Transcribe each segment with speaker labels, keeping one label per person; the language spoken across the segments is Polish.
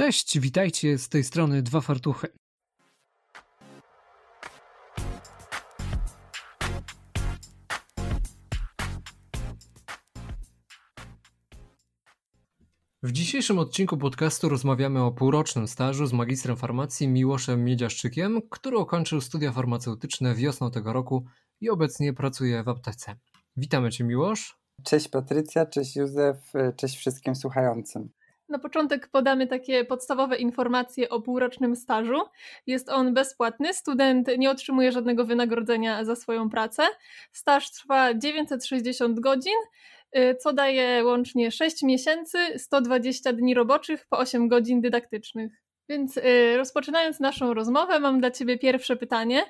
Speaker 1: Cześć, witajcie z tej strony Dwa Fartuchy. W dzisiejszym odcinku podcastu rozmawiamy o półrocznym stażu z magistrem farmacji Miłoszem Miedziaszczykiem, który ukończył studia farmaceutyczne wiosną tego roku i obecnie pracuje w aptece. Witamy Cię Miłosz.
Speaker 2: Cześć Patrycja, cześć Józef, cześć wszystkim słuchającym.
Speaker 3: Na początek podamy takie podstawowe informacje o półrocznym stażu. Jest on bezpłatny, student nie otrzymuje żadnego wynagrodzenia za swoją pracę. Staż trwa 960 godzin, y, co daje łącznie 6 miesięcy, 120 dni roboczych po 8 godzin dydaktycznych. Więc y, rozpoczynając naszą rozmowę, mam dla Ciebie pierwsze pytanie.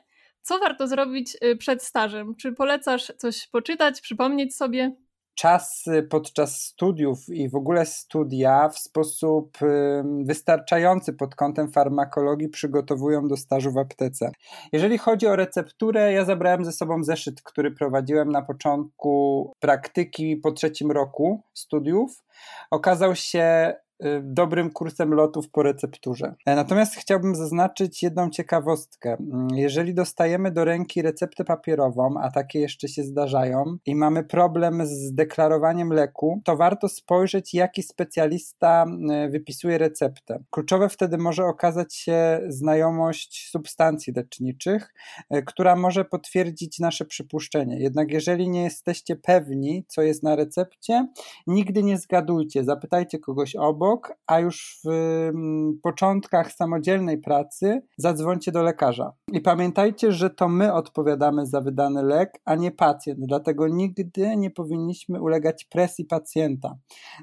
Speaker 3: Co warto zrobić y, przed stażem? Czy polecasz coś poczytać, przypomnieć sobie?
Speaker 2: Czasy podczas studiów i w ogóle studia w sposób wystarczający pod kątem farmakologii przygotowują do stażu w aptece. Jeżeli chodzi o recepturę, ja zabrałem ze sobą zeszyt, który prowadziłem na początku praktyki po trzecim roku studiów. Okazał się dobrym kursem lotów po recepturze. E, natomiast chciałbym zaznaczyć jedną ciekawostkę. Mm, jeżeli dostajemy do ręki receptę papierową, a takie jeszcze się zdarzają, i mamy problem z deklarowaniem leku, to warto spojrzeć, jaki specjalista y, wypisuje receptę. Kluczowe wtedy może okazać się znajomość substancji leczniczych, y, która może potwierdzić nasze przypuszczenie. Jednak jeżeli nie jesteście pewni, co jest na recepcie, nigdy nie zgadujcie, zapytajcie kogoś obok, a już w mm, początkach samodzielnej pracy zadzwońcie do lekarza. I pamiętajcie, że to my odpowiadamy za wydany lek, a nie pacjent. Dlatego nigdy nie powinniśmy ulegać presji pacjenta.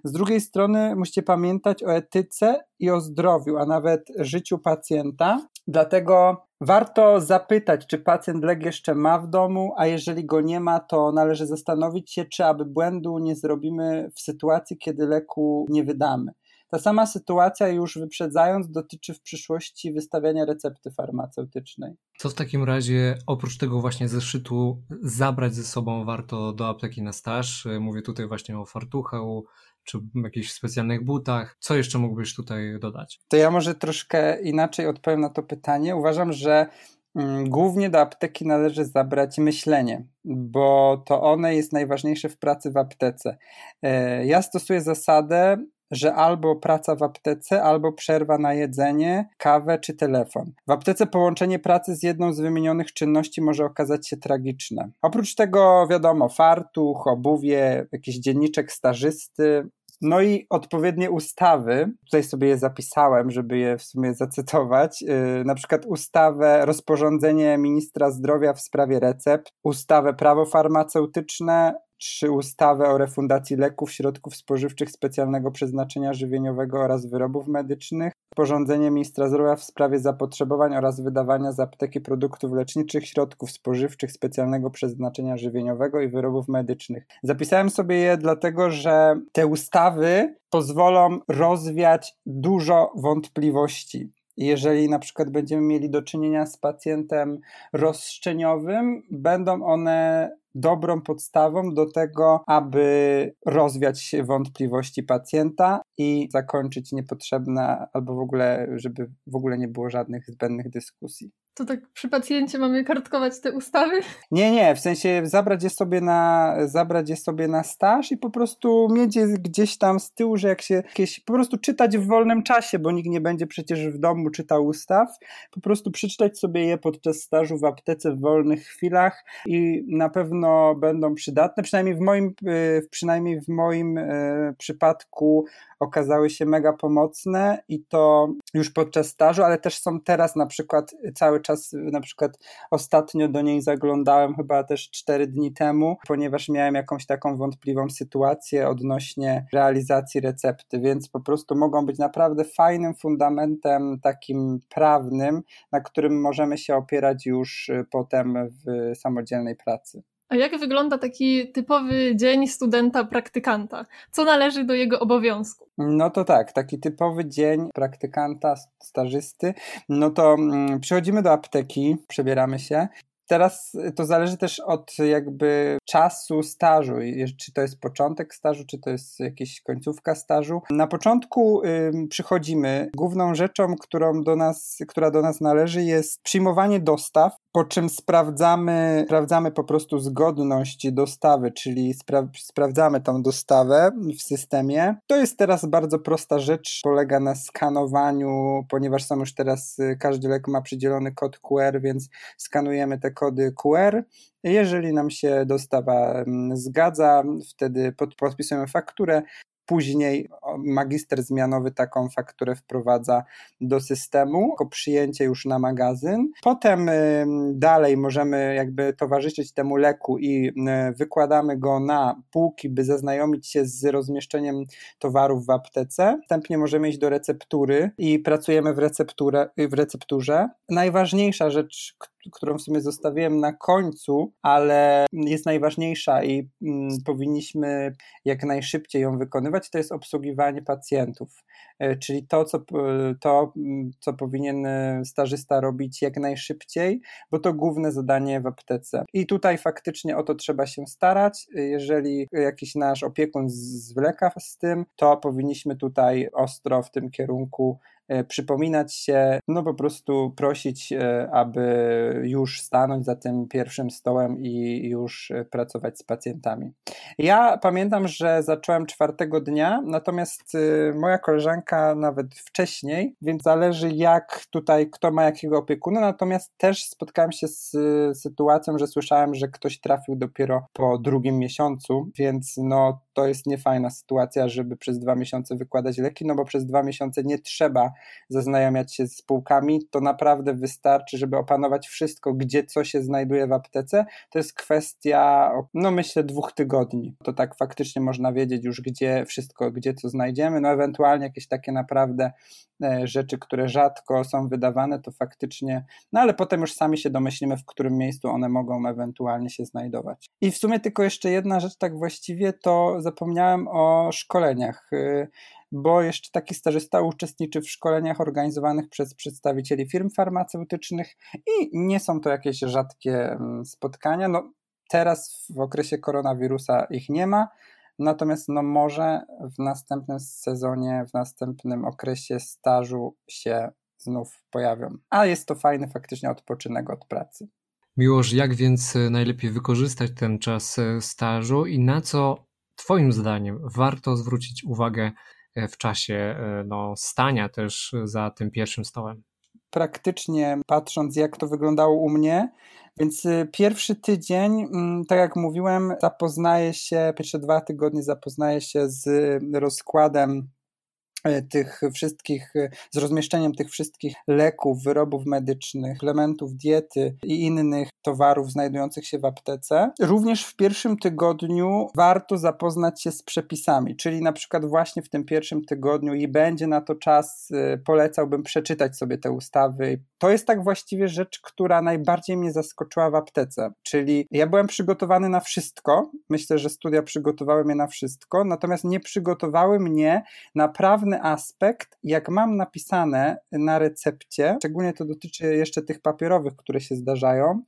Speaker 2: Z drugiej strony musicie pamiętać o etyce i o zdrowiu, a nawet życiu pacjenta. Dlatego warto zapytać, czy pacjent lek jeszcze ma w domu, a jeżeli go nie ma, to należy zastanowić się, czy aby błędu nie zrobimy w sytuacji, kiedy leku nie wydamy. Ta sama sytuacja, już wyprzedzając, dotyczy w przyszłości wystawiania recepty farmaceutycznej.
Speaker 1: Co w takim razie, oprócz tego właśnie zeszytu, zabrać ze sobą warto do apteki na staż? Mówię tutaj właśnie o fartuchu, czy jakichś specjalnych butach. Co jeszcze mógłbyś tutaj dodać?
Speaker 2: To ja może troszkę inaczej odpowiem na to pytanie. Uważam, że mm, Głównie do apteki należy zabrać myślenie, bo to one jest najważniejsze w pracy w aptece. E, ja stosuję zasadę że albo praca w aptece, albo przerwa na jedzenie, kawę czy telefon. W aptece połączenie pracy z jedną z wymienionych czynności może okazać się tragiczne. Oprócz tego, wiadomo, fartuch, obuwie, jakiś dzienniczek stażysty, no i odpowiednie ustawy, tutaj sobie je zapisałem, żeby je w sumie zacytować, yy, na przykład ustawę, rozporządzenie ministra zdrowia w sprawie recept, ustawę prawo farmaceutyczne, czy ustawę o refundacji leków, środków spożywczych specjalnego przeznaczenia żywieniowego oraz wyrobów medycznych, porządzenie ministra zdrowia w sprawie zapotrzebowań oraz wydawania z apteki produktów leczniczych, środków spożywczych specjalnego przeznaczenia żywieniowego i wyrobów medycznych. Zapisałem sobie je dlatego, że te ustawy pozwolą rozwiać dużo wątpliwości. Jeżeli na przykład będziemy mieli do czynienia z pacjentem rozszczeniowym, będą one dobrą podstawą do tego, aby rozwiać wątpliwości pacjenta i zakończyć niepotrzebne albo w ogóle, żeby w ogóle nie było żadnych zbędnych dyskusji.
Speaker 3: To tak przy pacjencie mamy kartkować te ustawy?
Speaker 2: Nie, nie, w sensie zabrać je sobie na, zabrać je sobie na staż i po prostu mieć je gdzieś tam z tyłu, że jak się jakieś, po prostu czytać w wolnym czasie, bo nikt nie będzie przecież w domu czytał ustaw, po prostu przeczytać sobie je podczas stażu w aptece w wolnych chwilach i na pewno będą przydatne, przynajmniej w moim, y, przynajmniej w moim y, przypadku okazały się mega pomocne i to już podczas stażu, ale też są teraz na przykład cały czas, na przykład ostatnio do niej zaglądałem chyba też cztery dni temu, ponieważ miałem jakąś taką wątpliwą sytuację odnośnie realizacji recepty, więc po prostu mogą być naprawdę fajnym fundamentem takim prawnym, na którym możemy się opierać już potem w samodzielnej pracy.
Speaker 3: A jak wygląda taki typowy dzień studenta praktykanta? Co należy do jego obowiązku?
Speaker 2: No to tak, taki typowy dzień praktykanta, stażysty. No to mm, przychodzimy do apteki, przebieramy się. Teraz to zależy też od jakby czasu stażu, czy to jest początek stażu, czy to jest jakaś końcówka stażu. Na początku y, przychodzimy, główną rzeczą, którą do nas, która do nas należy jest przyjmowanie dostaw, po czym sprawdzamy, sprawdzamy po prostu zgodność dostawy, czyli spra sprawdzamy tą dostawę w systemie. To jest teraz bardzo prosta rzecz, polega na skanowaniu, ponieważ są już teraz, y, każdy lek ma przydzielony kod QR, więc skanujemy te kody QR. Jeżeli nam się dostawa mm, zgadza, wtedy podpisujemy fakturę, Później magister zmianowy taką fakturę wprowadza do systemu, jako przyjęcie już na magazyn. Potem dalej możemy jakby towarzyszyć temu leku i wykładamy go na półki, by zaznajomić się z rozmieszczeniem towarów w aptece. Wstępnie możemy iść do receptury i pracujemy w, recepturę, w recepturze. Najważniejsza rzecz, którą w sumie zostawiłem na końcu, ale jest najważniejsza i mm, powinniśmy jak najszybciej ją wykonywać, to jest obsługiwanie pacjentów. E, czyli to co, to, mm, co powinien e, stażysta robić jak najszybciej, bo to główne zadanie w aptece. I tutaj faktycznie o to trzeba się starać. Jeżeli jakiś nasz opiekun zwleka z tym, to powinniśmy tutaj ostro w tym kierunku E, przypominać się, no po prostu prosić, e, aby już stanąć za tym pierwszym stołem i już e, pracować z pacjentami. Ja pamiętam, że zacząłem czwartego dnia, natomiast moja koleżanka nawet wcześniej, więc zależy jak tutaj kto ma jakiego opiekuna, natomiast też spotkałem się z sytuacją, że słyszałem, że ktoś trafił dopiero po drugim miesiącu, więc no to jest niefajna sytuacja, żeby przez dwa miesiące wykładać leki, no bo przez dwa miesiące nie trzeba zaznajamiać się z spółkami, to naprawdę wystarczy, żeby opanować wszystko, gdzie co się znajduje w aptece. To jest kwestia, no myślę, dwóch tygodni. To tak faktycznie można wiedzieć już, gdzie wszystko, gdzie co znajdziemy. No ewentualnie jakieś takie naprawdę e, rzeczy, które rzadko są wydawane, to faktycznie, no ale potem już sami się domyślimy, w którym miejscu one mogą ewentualnie się znajdować. I w sumie tylko jeszcze jedna rzecz, tak właściwie, to zapomniałem o szkoleniach. Bo jeszcze taki stażysta uczestniczy w szkoleniach organizowanych przez przedstawicieli firm farmaceutycznych i nie są to jakieś rzadkie mm, spotkania. No, teraz w okresie koronawirusa ich nie ma, natomiast no może w następnym sezonie, w następnym okresie stażu się znów pojawią. A jest to fajny faktycznie odpoczynek od pracy.
Speaker 1: Miłoż, jak więc e, najlepiej wykorzystać ten czas e, stażu i na co Twoim zdaniem warto zwrócić uwagę w czasie e, no, stania też za tym pierwszym stołem.
Speaker 2: Praktycznie patrząc, jak to wyglądało u mnie, więc y, pierwszy tydzień, mm, tak jak mówiłem, zapoznaję się, pierwsze dwa tygodnie zapoznaję się z rozkładem E, tych wszystkich, e, z rozmieszczeniem tych wszystkich leków, wyrobów medycznych, elementów diety i innych towarów znajdujących się w aptece. Również w pierwszym tygodniu warto zapoznać się z przepisami, czyli na przykład właśnie w tym pierwszym tygodniu i będzie na to czas, e, polecałbym przeczytać sobie te ustawy. To jest tak właściwie rzecz, która najbardziej mnie zaskoczyła w aptece, czyli ja byłem przygotowany na wszystko, myślę, że studia przygotowały mnie na wszystko, natomiast nie przygotowały mnie na aspekt, jak mam napisane na recepcie, szczególnie to dotyczy jeszcze tych papierowych, które się zdarzają,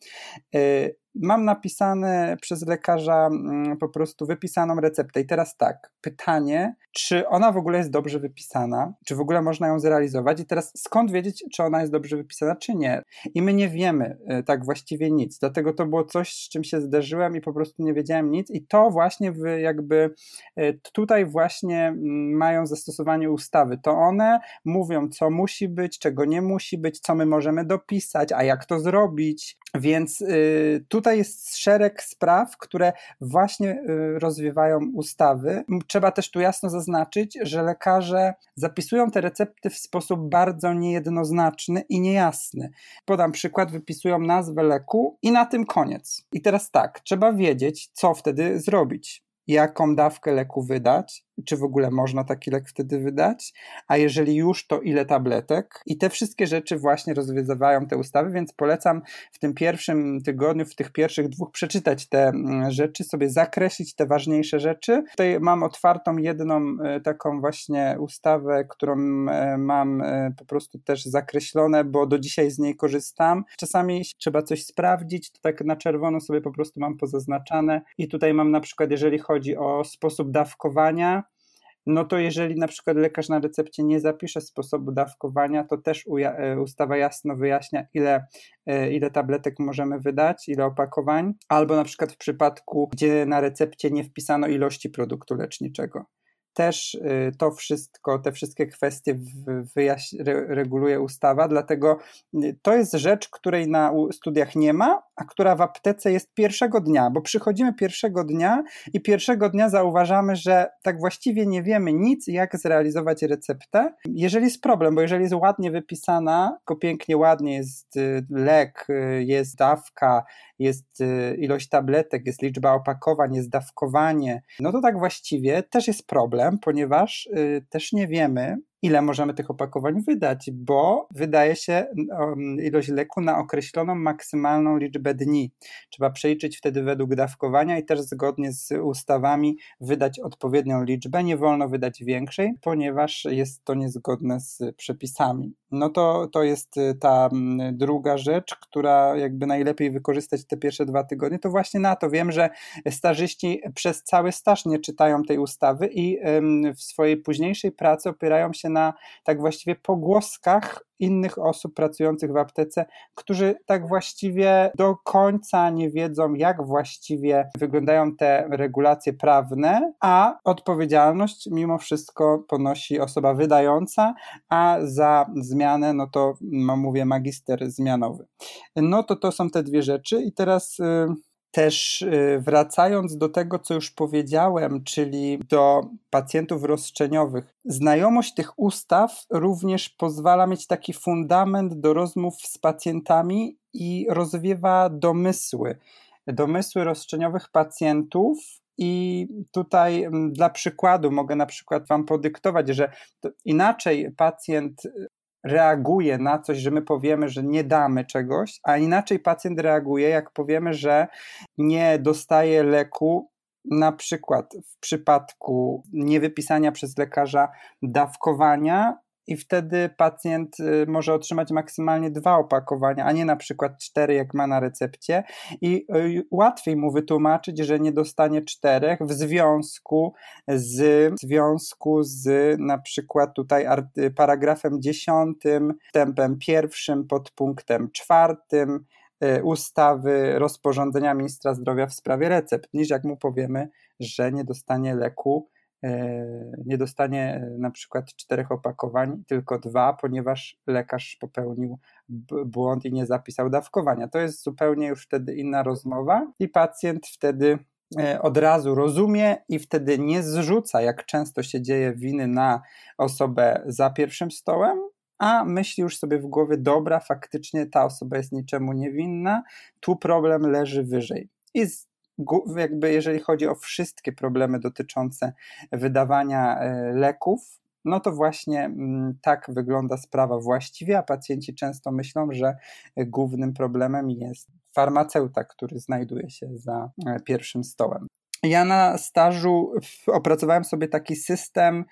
Speaker 2: y, mam napisane przez lekarza mm, po prostu wypisaną receptę. I teraz tak, pytanie, czy ona w ogóle jest dobrze wypisana, czy w ogóle można ją zrealizować. I teraz skąd wiedzieć, czy ona jest dobrze wypisana, czy nie. I my nie wiemy e, tak właściwie nic. Dlatego to było coś, z czym się zderzyłem i po prostu nie wiedziałem nic. I to właśnie jakby e, tutaj właśnie mm, mają zastosowanie ustawy. To one mówią, co musi być, czego nie musi być, co my możemy dopisać, a jak to zrobić. Więc y, tutaj jest szereg spraw, które właśnie y, rozwiewają ustawy. Trzeba też tu jasno zaznaczyć, że lekarze zapisują te recepty w sposób bardzo niejednoznaczny i niejasny. Podam przykład, wypisują nazwę leku i na tym koniec. I teraz tak, trzeba wiedzieć, co wtedy zrobić jaką dawkę leku wydać, czy w ogóle można taki lek wtedy wydać, a jeżeli już, to ile tabletek. I te wszystkie rzeczy właśnie rozwiązywają te ustawy, więc polecam w tym pierwszym tygodniu, w tych pierwszych dwóch przeczytać te mm, rzeczy, sobie zakreślić te ważniejsze rzeczy. Tutaj mam otwartą jedną e, taką właśnie ustawę, którą e, mam e, po prostu też zakreślone, bo do dzisiaj z niej korzystam. Czasami trzeba coś sprawdzić, to tak na czerwono sobie po prostu mam pozaznaczane i tutaj mam na przykład, jeżeli chodzi o sposób dawkowania, no to jeżeli na przykład lekarz na recepcie nie zapisze sposobu dawkowania, to też e, ustawa jasno wyjaśnia, ile, e, ile tabletek możemy wydać, ile opakowań, albo na przykład w przypadku, gdzie na recepcie nie wpisano ilości produktu leczniczego też y, to wszystko, te wszystkie kwestie wyjaś- reguluje ustawa, dlatego y, to jest rzecz, której na studiach nie ma, a która w aptece jest pierwszego dnia, bo przychodzimy pierwszego dnia i pierwszego dnia zauważamy, że tak właściwie nie wiemy nic, jak zrealizować receptę. Jeżeli jest problem, bo jeżeli jest ładnie wypisana, tylko pięknie, ładnie jest y, lek, jest dawka, jest ilość tabletek, jest liczba opakowań, jest dawkowanie, no to tak właściwie też jest problem, ponieważ y, też nie wiemy, ile możemy tych opakowań wydać, bo wydaje się ilość leku na określoną maksymalną liczbę dni. Trzeba przeliczyć wtedy według dawkowania i też zgodnie z ustawami wydać odpowiednią liczbę. Nie wolno wydać większej, ponieważ jest to niezgodne z przepisami. No to, to jest y, ta mm, druga rzecz, która jakby najlepiej wykorzystać te pierwsze dwa tygodnie. To właśnie na to wiem, że stażyści przez cały staż nie czytają tej ustawy i w swojej późniejszej pracy opierają się na tak właściwie pogłoskach innych osób pracujących w aptece, którzy tak właściwie do końca nie wiedzą, jak właściwie wyglądają te regulacje prawne, a odpowiedzialność mimo wszystko ponosi osoba wydająca, a za zmianę, no to no mówię, magister zmianowy. No to to są te dwie rzeczy i teraz. Yy, też y, wracając do tego, co już powiedziałem, czyli do pacjentów roszczeniowych, znajomość tych ustaw również pozwala mieć taki fundament do rozmów z pacjentami i rozwiewa domysły. Domysły roszczeniowych pacjentów, i tutaj mm, dla przykładu mogę na przykład Wam podyktować, że inaczej pacjent reaguje na coś, że my powiemy, że nie damy czegoś, a inaczej pacjent reaguje, jak powiemy, że nie dostaje leku, na przykład w przypadku niewypisania przez lekarza dawkowania i wtedy pacjent y, może otrzymać maksymalnie dwa opakowania, a nie na przykład cztery, jak ma na recepcie, i y, łatwiej mu wytłumaczyć, że nie dostanie czterech w związku z, w związku z na przykład tutaj paragrafem dziesiątym, tempem pierwszym, pod punktem czwartym y, ustawy rozporządzenia ministra zdrowia w sprawie recept, niż jak mu powiemy, że nie dostanie leku nie dostanie e, na przykład czterech opakowań, tylko dwa, ponieważ lekarz popełnił błąd i nie zapisał dawkowania. To jest zupełnie już wtedy inna rozmowa i pacjent wtedy e, od razu rozumie i wtedy nie zrzuca, jak często się dzieje, winy na osobę za pierwszym stołem, a myśli już sobie w głowie, dobra, faktycznie ta osoba jest niczemu niewinna, tu problem leży wyżej. I jakby jeżeli chodzi o wszystkie problemy dotyczące wydawania e, leków, no to właśnie mm, tak wygląda sprawa właściwie, a pacjenci często myślą, że głównym problemem jest farmaceuta, który znajduje się za e, pierwszym stołem. Ja na stażu opracowałem sobie taki system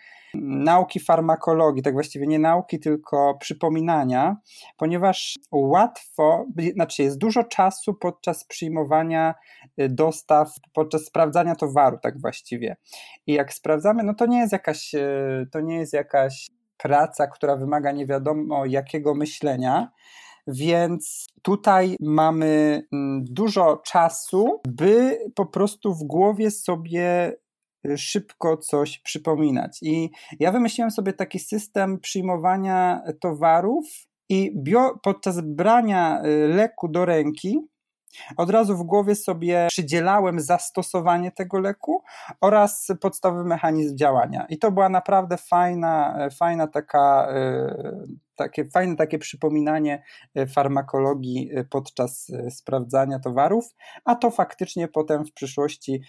Speaker 2: nauki farmakologii, tak właściwie nie nauki, tylko przypominania, ponieważ łatwo, znaczy jest dużo czasu podczas przyjmowania y, dostaw, podczas sprawdzania towaru, tak właściwie. I jak sprawdzamy, no to nie jest jakaś, y, to nie jest jakaś praca, która wymaga nie wiadomo jakiego myślenia, więc tutaj mamy mm, dużo czasu, by po prostu w głowie sobie y, szybko coś przypominać. I ja wymyśliłem sobie taki system przyjmowania towarów i bio, podczas brania y, leku do ręki od razu w głowie sobie przydzielałem zastosowanie tego leku oraz podstawowy mechanizm działania. I to była naprawdę fajna, fajna taka takie fajne takie przypominanie farmakologii podczas sprawdzania towarów, a to faktycznie potem w przyszłości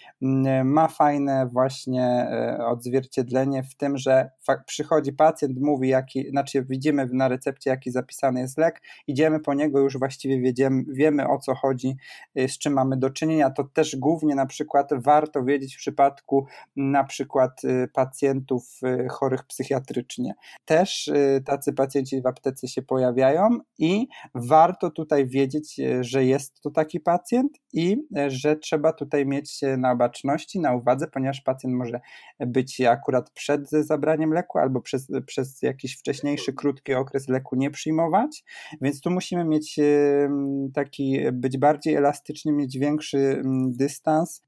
Speaker 2: ma fajne właśnie odzwierciedlenie w tym, że przychodzi pacjent, mówi jaki, znaczy widzimy na recepcie jaki zapisany jest lek, idziemy po niego, już właściwie wiedziemy, wiemy o co chodzi, z czym mamy do czynienia, to też głównie na przykład warto wiedzieć w przypadku na przykład pacjentów chorych psychiatrycznie. Też tacy pacjenci w aptece się pojawiają i warto tutaj wiedzieć, y, że jest to taki pacjent i y, że trzeba tutaj mieć na baczności, na uwadze, ponieważ pacjent może być akurat przed zabraniem leku albo przez, przez jakiś wcześniejszy, krótki okres leku nie przyjmować, więc tu musimy mieć taki, być bardziej elastyczny, mieć większy dystans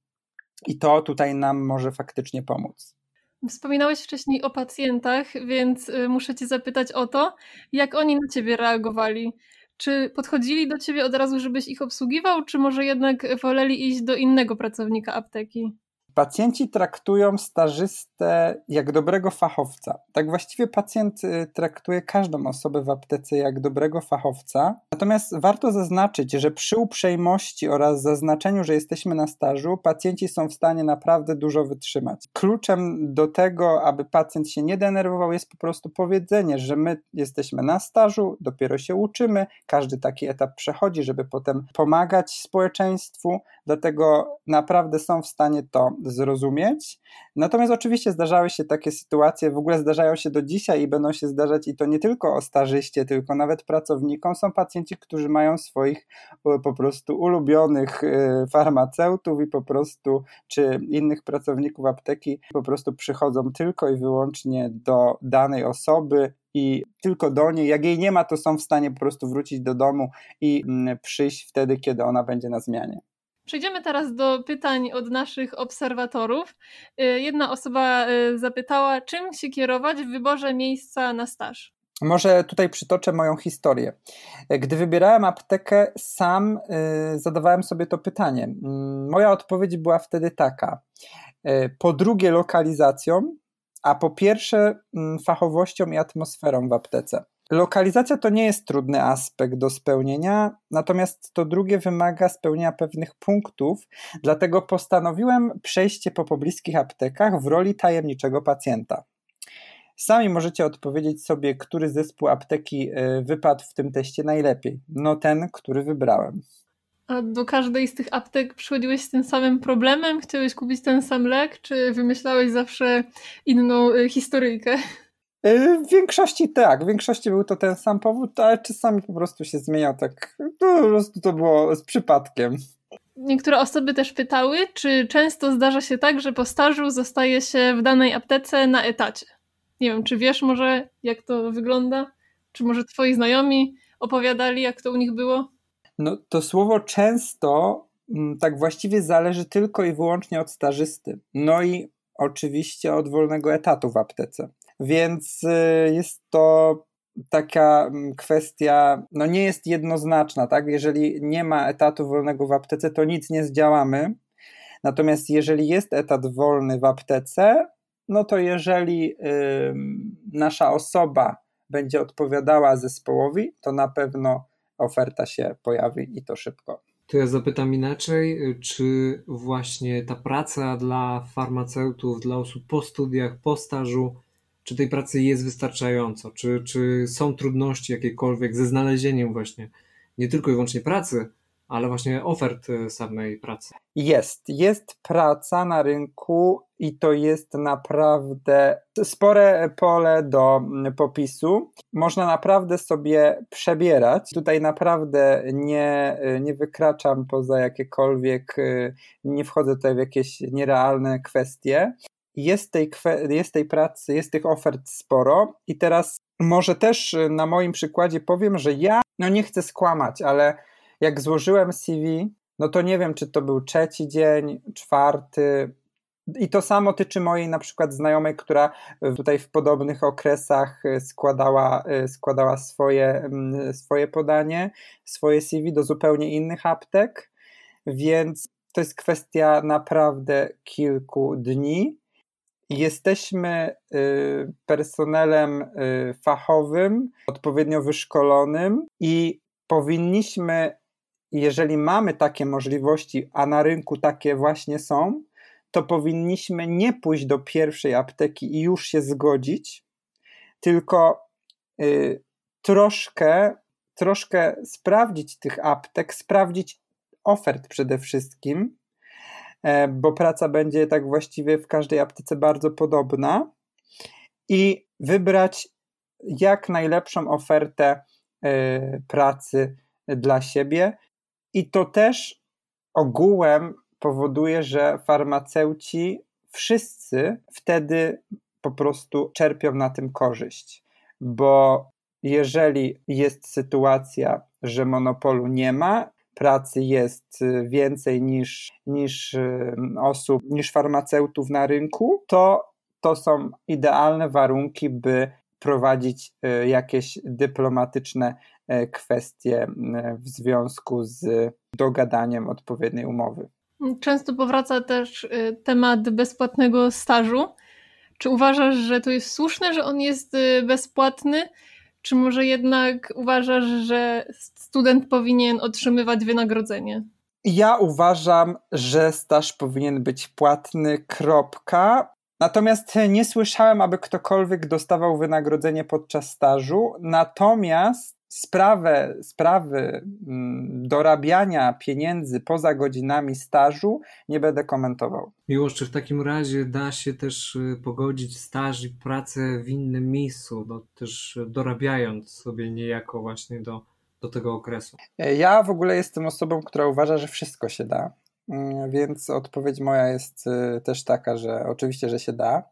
Speaker 2: i to tutaj nam może faktycznie pomóc.
Speaker 3: Wspominałeś wcześniej o pacjentach, więc y, muszę Cię zapytać o to, jak oni na Ciebie reagowali. Czy podchodzili do Ciebie od razu, żebyś ich obsługiwał, czy może jednak woleli iść do innego pracownika apteki?
Speaker 2: Pacjenci traktują stażystę jak dobrego fachowca. Tak właściwie pacjent y, traktuje każdą osobę w aptece jak dobrego fachowca. Natomiast warto zaznaczyć, że przy uprzejmości oraz zaznaczeniu, że jesteśmy na stażu, pacjenci są w stanie naprawdę dużo wytrzymać. Kluczem do tego, aby pacjent się nie denerwował, jest po prostu powiedzenie, że my jesteśmy na stażu, dopiero się uczymy, każdy taki etap przechodzi, żeby potem pomagać społeczeństwu, dlatego naprawdę są w stanie to zrozumieć. Natomiast oczywiście zdarzały się takie sytuacje, w ogóle zdarzają się do dzisiaj i będą się zdarzać i to nie tylko o starzyście, tylko nawet pracownikom. Są pacjenci, którzy mają swoich e, po prostu ulubionych e, farmaceutów i po prostu, czy innych pracowników apteki, po prostu przychodzą tylko i wyłącznie do danej osoby, i tylko do niej. Jak jej nie ma, to są w stanie po prostu wrócić do domu i mm, przyjść wtedy, kiedy ona będzie na zmianie.
Speaker 3: Przejdziemy teraz do pytań od naszych obserwatorów. Y, jedna osoba y, zapytała, czym się kierować w wyborze miejsca na staż?
Speaker 2: Może tutaj przytoczę moją historię. Gdy wybierałem aptekę, sam y, zadawałem sobie to pytanie. Mm, moja odpowiedź była wtedy taka. Po drugie, lokalizacją, a po pierwsze, mm, fachowością i atmosferą w aptece. Lokalizacja to nie jest trudny aspekt do spełnienia, natomiast to drugie wymaga spełnienia pewnych punktów, dlatego postanowiłem przejście po pobliskich aptekach w roli tajemniczego pacjenta. Sami możecie odpowiedzieć sobie, który zespół apteki e, wypadł w tym teście najlepiej. No ten, który wybrałem.
Speaker 3: A do każdej z tych aptek przychodziłeś z tym samym problemem? Chciałeś kupić ten sam lek, czy wymyślałeś zawsze inną e, historyjkę?
Speaker 2: Y, w większości tak, w większości był to ten sam powód, ale czasami po prostu się zmieniał tak, po prostu to było z przypadkiem.
Speaker 3: Niektóre osoby też pytały, czy często zdarza się tak, że po stażu zostaje się w danej aptece na etacie. Nie wiem, czy wiesz może, jak to wygląda? Czy może twoi znajomi opowiadali, jak to u nich było?
Speaker 2: No to słowo często mm, tak właściwie zależy tylko i wyłącznie od stażysty. No i oczywiście od wolnego etatu w aptece. Więc y, jest to taka mm, kwestia, no nie jest jednoznaczna, tak? Jeżeli nie ma etatu wolnego w aptece, to nic nie zdziałamy. Natomiast jeżeli jest etat wolny w aptece, no to jeżeli y, nasza osoba będzie odpowiadała zespołowi, to na pewno oferta się pojawi i to szybko.
Speaker 1: To ja zapytam inaczej, czy właśnie ta praca dla farmaceutów, dla osób po studiach, po stażu, czy tej pracy jest wystarczająco, czy, czy są trudności jakiekolwiek ze znalezieniem właśnie nie tylko i wyłącznie pracy, ale właśnie ofert e, samej pracy.
Speaker 2: Jest, jest praca na rynku i to jest naprawdę spore pole do mm, popisu. Można naprawdę sobie przebierać. Tutaj naprawdę nie, nie wykraczam poza jakiekolwiek, e, nie wchodzę tutaj w jakieś nierealne kwestie jest tej, jest tej pracy, jest tych ofert sporo i teraz może też y, na moim przykładzie powiem, że ja, no nie chcę skłamać, ale jak złożyłem CV, no to nie wiem, czy to był trzeci dzień, czwarty, i to samo tyczy mojej na przykład znajomej, która tutaj w podobnych okresach y, składała, y, składała swoje, mm, swoje podanie, swoje CV do zupełnie innych aptek, więc to jest kwestia naprawdę kilku dni. Jesteśmy y, personelem y, fachowym, odpowiednio wyszkolonym i powinniśmy, jeżeli mamy takie możliwości, a na rynku takie właśnie są, to powinniśmy nie pójść do pierwszej apteki i już się zgodzić, tylko y, troszkę, troszkę sprawdzić tych aptek, sprawdzić ofert przede wszystkim, bo praca będzie tak właściwie w każdej aptece bardzo podobna i wybrać jak najlepszą ofertę e, pracy dla siebie. I to też ogółem powoduje, że farmaceuci wszyscy wtedy po prostu czerpią na tym korzyść, bo jeżeli jest sytuacja, że monopolu nie ma, pracy jest y, więcej niż, niż y, osób, niż farmaceutów na rynku, to to są idealne warunki, by prowadzić y, jakieś dyplomatyczne kwestie w związku z dogadaniem odpowiedniej umowy.
Speaker 3: Często powraca też temat bezpłatnego stażu. Czy uważasz, że to jest słuszne, że on jest bezpłatny? Czy może jednak uważasz, że student powinien otrzymywać wynagrodzenie?
Speaker 2: Ja uważam, że staż powinien być płatny, kropka. Natomiast nie słyszałem, aby ktokolwiek dostawał wynagrodzenie podczas stażu. Natomiast sprawę, sprawy mm, dorabiania pieniędzy poza godzinami stażu nie będę komentował.
Speaker 1: Miłość, czy w takim razie da się też y, pogodzić staż i pracę w innym miejscu, no, też dorabiając sobie niejako właśnie do, do tego okresu?
Speaker 2: Ja w ogóle jestem osobą, która uważa, że wszystko się da. Mm, więc odpowiedź moja jest y, też taka, że oczywiście, że się da.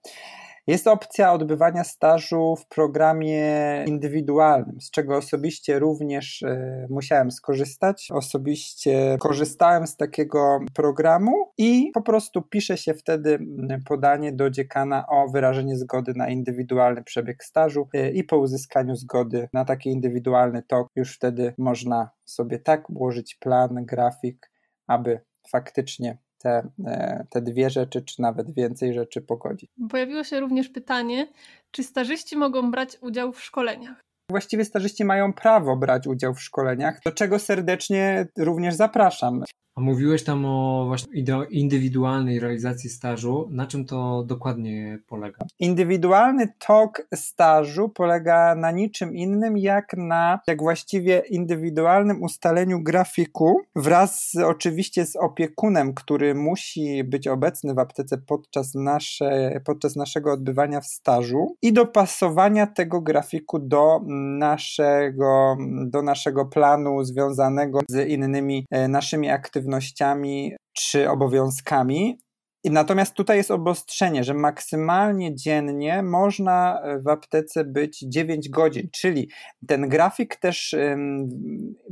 Speaker 2: Jest opcja odbywania stażu w programie indywidualnym, z czego osobiście również e, musiałem skorzystać. Osobiście korzystałem z takiego programu i po prostu pisze się wtedy podanie do dziekana o wyrażenie zgody na indywidualny przebieg stażu e, i po uzyskaniu zgody na taki indywidualny tok już wtedy można sobie tak ułożyć plan, grafik, aby faktycznie te, e, te dwie rzeczy, czy nawet więcej rzeczy pogodzić.
Speaker 3: Pojawiło się również pytanie, czy stażyści mogą brać udział w szkoleniach?
Speaker 2: Właściwie stażyści mają prawo brać udział w szkoleniach, do czego serdecznie również zapraszam.
Speaker 1: A mówiłeś tam o właśnie indywidualnej realizacji stażu. Na czym to dokładnie polega?
Speaker 2: Indywidualny tok stażu polega na niczym innym, jak na, jak właściwie indywidualnym ustaleniu grafiku wraz z, oczywiście z opiekunem, który musi być obecny w aptece podczas, nasze, podczas naszego odbywania w stażu i dopasowania tego grafiku do naszego, do naszego planu związanego z innymi e, naszymi aktywnościami aktywnościami czy obowiązkami. Natomiast tutaj jest obostrzenie, że maksymalnie dziennie można w aptece być 9 godzin, czyli ten grafik też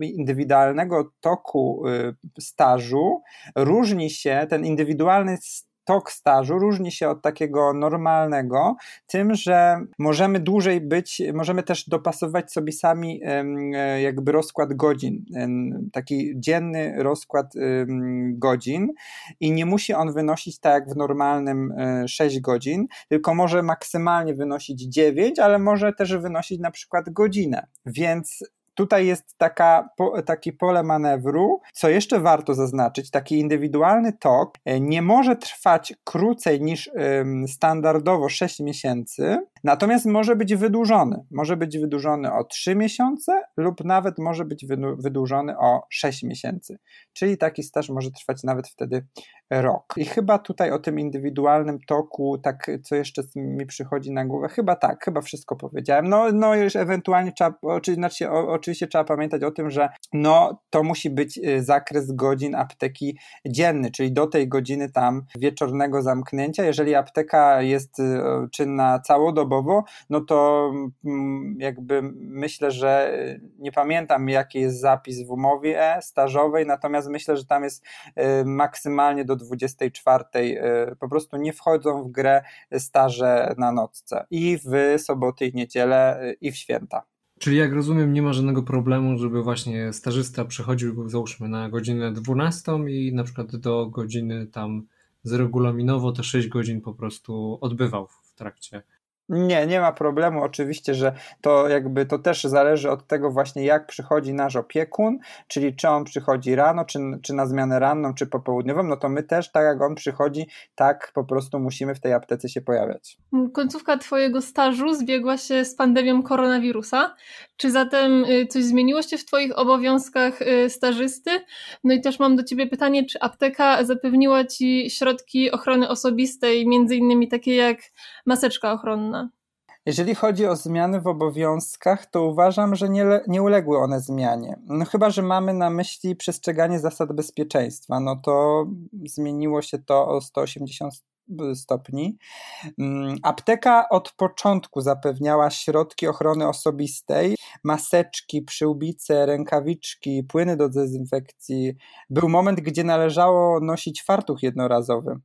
Speaker 2: indywidualnego toku y, stażu różni się, ten indywidualny tok stażu różni się od takiego normalnego tym, że możemy dłużej być, możemy też dopasować sobie sami e, jakby rozkład godzin, taki dzienny rozkład godzin i nie musi on wynosić tak jak w normalnym 6 e, godzin, tylko może maksymalnie wynosić 9, ale może też wynosić na przykład godzinę. Więc Tutaj jest taka, po, taki pole manewru. Co jeszcze warto zaznaczyć, taki indywidualny tok e, nie może trwać krócej niż standardowo 6 miesięcy, natomiast może być wydłużony. Może być wydłużony o 3 miesiące lub nawet może być wydłużony o 6 miesięcy. Czyli taki staż może trwać nawet wtedy rok. I chyba tutaj o tym indywidualnym toku, tak co jeszcze mi przychodzi na głowę, chyba tak, chyba wszystko powiedziałem. No, no już ewentualnie trzeba, znaczy, oczywiście trzeba pamiętać o tym, że no to musi być y, zakres godzin apteki dzienny, czyli do tej godziny tam wieczornego zamknięcia. Jeżeli apteka jest y, czynna całodobowo, no to mm, jakby myślę, że y, nie pamiętam jaki jest zapis w umowie stażowej, natomiast myślę, że tam jest maksymalnie do 24 y, po prostu nie wchodzą w grę staże na nocce i w soboty i niedzielę y, i w święta.
Speaker 1: Czyli jak rozumiem, nie ma żadnego problemu, żeby właśnie stażysta przechodził załóżmy na godzinę 12 i na przykład do godziny tam zregulaminowo te 6 godzin po prostu odbywał w trakcie
Speaker 2: nie, nie ma problemu. Oczywiście, że to jakby to też zależy od tego właśnie, jak przychodzi nasz opiekun, czyli czy on przychodzi rano, czy, czy na zmianę ranną, czy popołudniową, no to my też, tak jak on przychodzi, tak po prostu musimy w tej aptece się pojawiać.
Speaker 3: Końcówka Twojego stażu zbiegła się z pandemią koronawirusa. Czy zatem y, coś zmieniło się w Twoich obowiązkach y, stażysty? No i też mam do Ciebie pytanie, czy apteka zapewniła Ci środki ochrony osobistej, między innymi takie jak maseczka ochronna?
Speaker 2: Jeżeli chodzi o zmiany w obowiązkach, to uważam, że nie, nie uległy one zmianie. No chyba, że mamy na myśli przestrzeganie zasad bezpieczeństwa, no to zmieniło się to o 180 stopni. Mm, apteka od początku zapewniała środki ochrony osobistej, maseczki, przyłbice, rękawiczki, płyny do dezynfekcji. Był moment, gdzie należało nosić fartuch jednorazowy.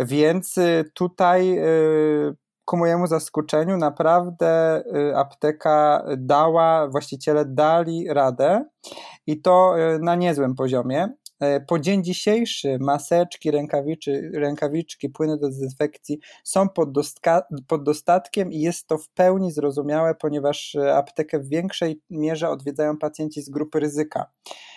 Speaker 2: Więc y, tutaj y, ku mojemu zaskoczeniu naprawdę y, apteka dała, właściciele dali radę i to na niezłym poziomie. E, po dzień dzisiejszy maseczki, rękawiczy, rękawiczki, płyny do dezynfekcji są pod, dostka, pod dostatkiem i jest to w pełni zrozumiałe, ponieważ e, aptekę w większej mierze odwiedzają pacjenci z grupy ryzyka.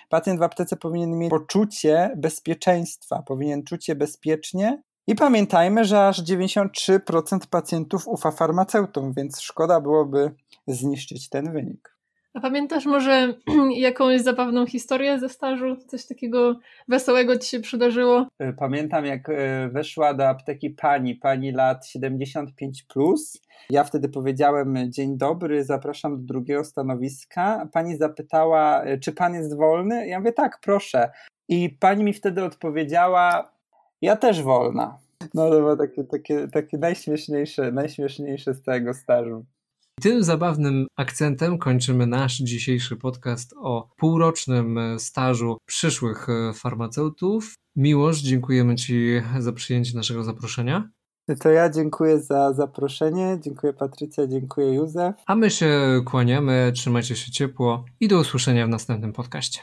Speaker 2: Pacjent w aptece powinien mieć poczucie bezpieczeństwa, powinien czuć się bezpiecznie i pamiętajmy, że aż 93% pacjentów ufa farmaceutom, więc szkoda byłoby zniszczyć ten wynik.
Speaker 3: A pamiętasz może jakąś zabawną historię ze stażu? Coś takiego wesołego ci się przydarzyło?
Speaker 2: E, pamiętam, jak e, weszła do apteki pani, pani lat 75. Plus. Ja wtedy powiedziałem: Dzień dobry, zapraszam do drugiego stanowiska. Pani zapytała, e, czy pan jest wolny? Ja mówię: Tak, proszę. I pani mi wtedy odpowiedziała: Ja też wolna. No to było takie, takie, takie najśmieszniejsze, najśmieszniejsze z całego stażu.
Speaker 1: Tym zabawnym akcentem kończymy nasz dzisiejszy podcast o półrocznym stażu przyszłych farmaceutów. Miłość, dziękujemy Ci za przyjęcie naszego zaproszenia.
Speaker 2: To ja dziękuję za zaproszenie, dziękuję Patrycja, dziękuję Józef.
Speaker 1: A my się kłaniamy, trzymajcie się ciepło i do usłyszenia w następnym podcaście.